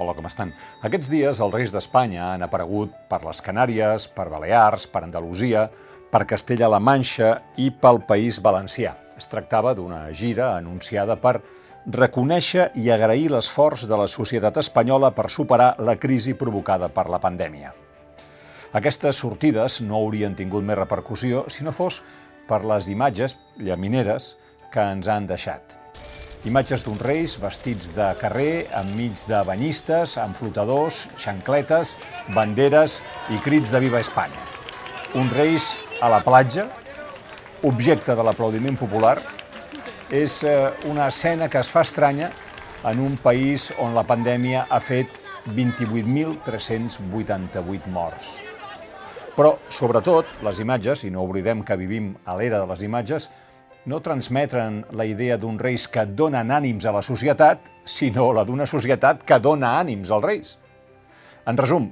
Hola, com estan? Aquests dies els reis d'Espanya han aparegut per les Canàries, per Balears, per Andalusia, per Castella-La Manxa i pel País Valencià. Es tractava d'una gira anunciada per reconèixer i agrair l'esforç de la societat espanyola per superar la crisi provocada per la pandèmia. Aquestes sortides no haurien tingut més repercussió si no fos per les imatges llamineres que ens han deixat. Imatges d'uns reis vestits de carrer, enmig de banyistes, amb flotadors, xancletes, banderes i crits de Viva Espanya. Uns reis a la platja, objecte de l'aplaudiment popular, és eh, una escena que es fa estranya en un país on la pandèmia ha fet 28.388 morts. Però, sobretot, les imatges, i no oblidem que vivim a l'era de les imatges, no transmeten la idea d'un reis que donen ànims a la societat, sinó la d'una societat que dona ànims als reis. En resum,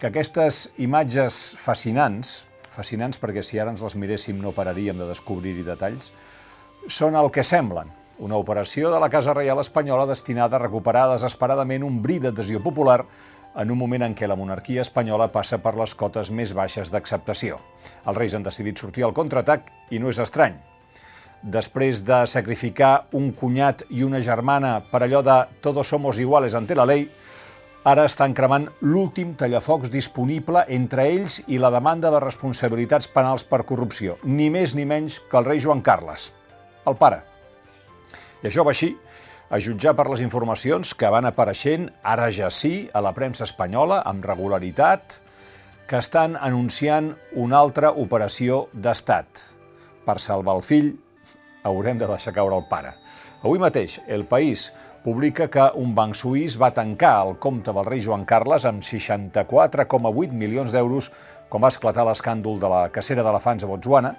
que aquestes imatges fascinants, fascinants perquè si ara ens les miréssim no pararíem de descobrir-hi detalls, són el que semblen, una operació de la Casa Reial Espanyola destinada a recuperar desesperadament un bri d'adhesió popular en un moment en què la monarquia espanyola passa per les cotes més baixes d'acceptació. Els reis han decidit sortir al contraatac i no és estrany després de sacrificar un cunyat i una germana per allò de todos somos iguales ante la ley, ara estan cremant l'últim tallafocs disponible entre ells i la demanda de responsabilitats penals per corrupció, ni més ni menys que el rei Joan Carles, el pare. I això va així, a jutjar per les informacions que van apareixent, ara ja sí, a la premsa espanyola, amb regularitat, que estan anunciant una altra operació d'estat per salvar el fill haurem de deixar caure el pare. Avui mateix, El País publica que un banc suís va tancar el compte del rei Joan Carles amb 64,8 milions d'euros quan va esclatar l'escàndol de la cacera d'elefants a Botswana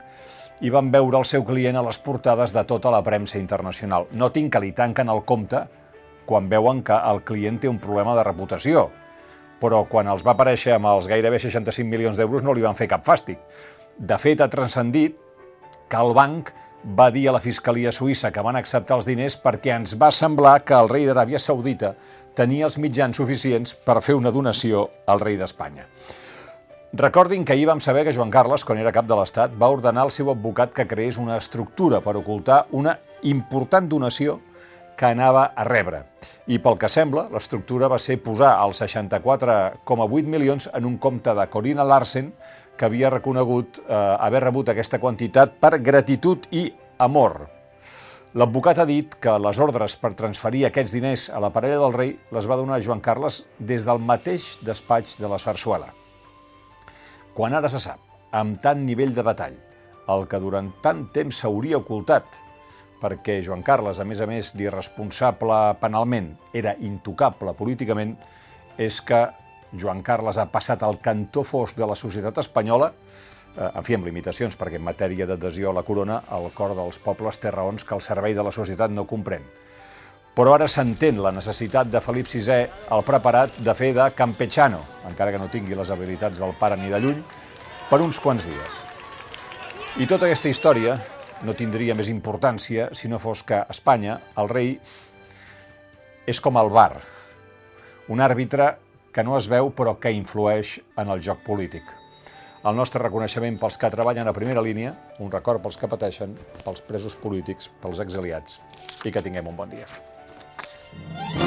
i van veure el seu client a les portades de tota la premsa internacional. Notin que li tanquen el compte quan veuen que el client té un problema de reputació, però quan els va aparèixer amb els gairebé 65 milions d'euros no li van fer cap fàstic. De fet, ha transcendit que el banc va dir a la Fiscalia Suïssa que van acceptar els diners perquè ens va semblar que el rei d'Aràbia Saudita tenia els mitjans suficients per fer una donació al rei d'Espanya. Recordin que ahir vam saber que Joan Carles, quan era cap de l'Estat, va ordenar al seu advocat que creés una estructura per ocultar una important donació que anava a rebre. I pel que sembla, l'estructura va ser posar els 64,8 milions en un compte de Corina Larsen, que havia reconegut eh, haver rebut aquesta quantitat per gratitud i amor. L'advocat ha dit que les ordres per transferir aquests diners a la parella del rei les va donar Joan Carles des del mateix despatx de la Sarsuela. Quan ara se sap, amb tant nivell de detall, el que durant tant temps s'hauria ocultat, perquè Joan Carles, a més a més d'irresponsable penalment, era intocable políticament, és que Joan Carles ha passat al cantó fosc de la societat espanyola, eh, en fi, amb limitacions, perquè en matèria d'adhesió a la corona, el cor dels pobles té raons que el servei de la societat no comprèn. Però ara s'entén la necessitat de Felip VI, el preparat, de fer de campechano, encara que no tingui les habilitats del pare ni de lluny, per uns quants dies. I tota aquesta història no tindria més importància si no fos que Espanya, el rei, és com el bar, un àrbitre que no es veu però que influeix en el joc polític. El nostre reconeixement pels que treballen a primera línia, un record pels que pateixen, pels presos polítics, pels exiliats i que tinguem un bon dia. Thank you.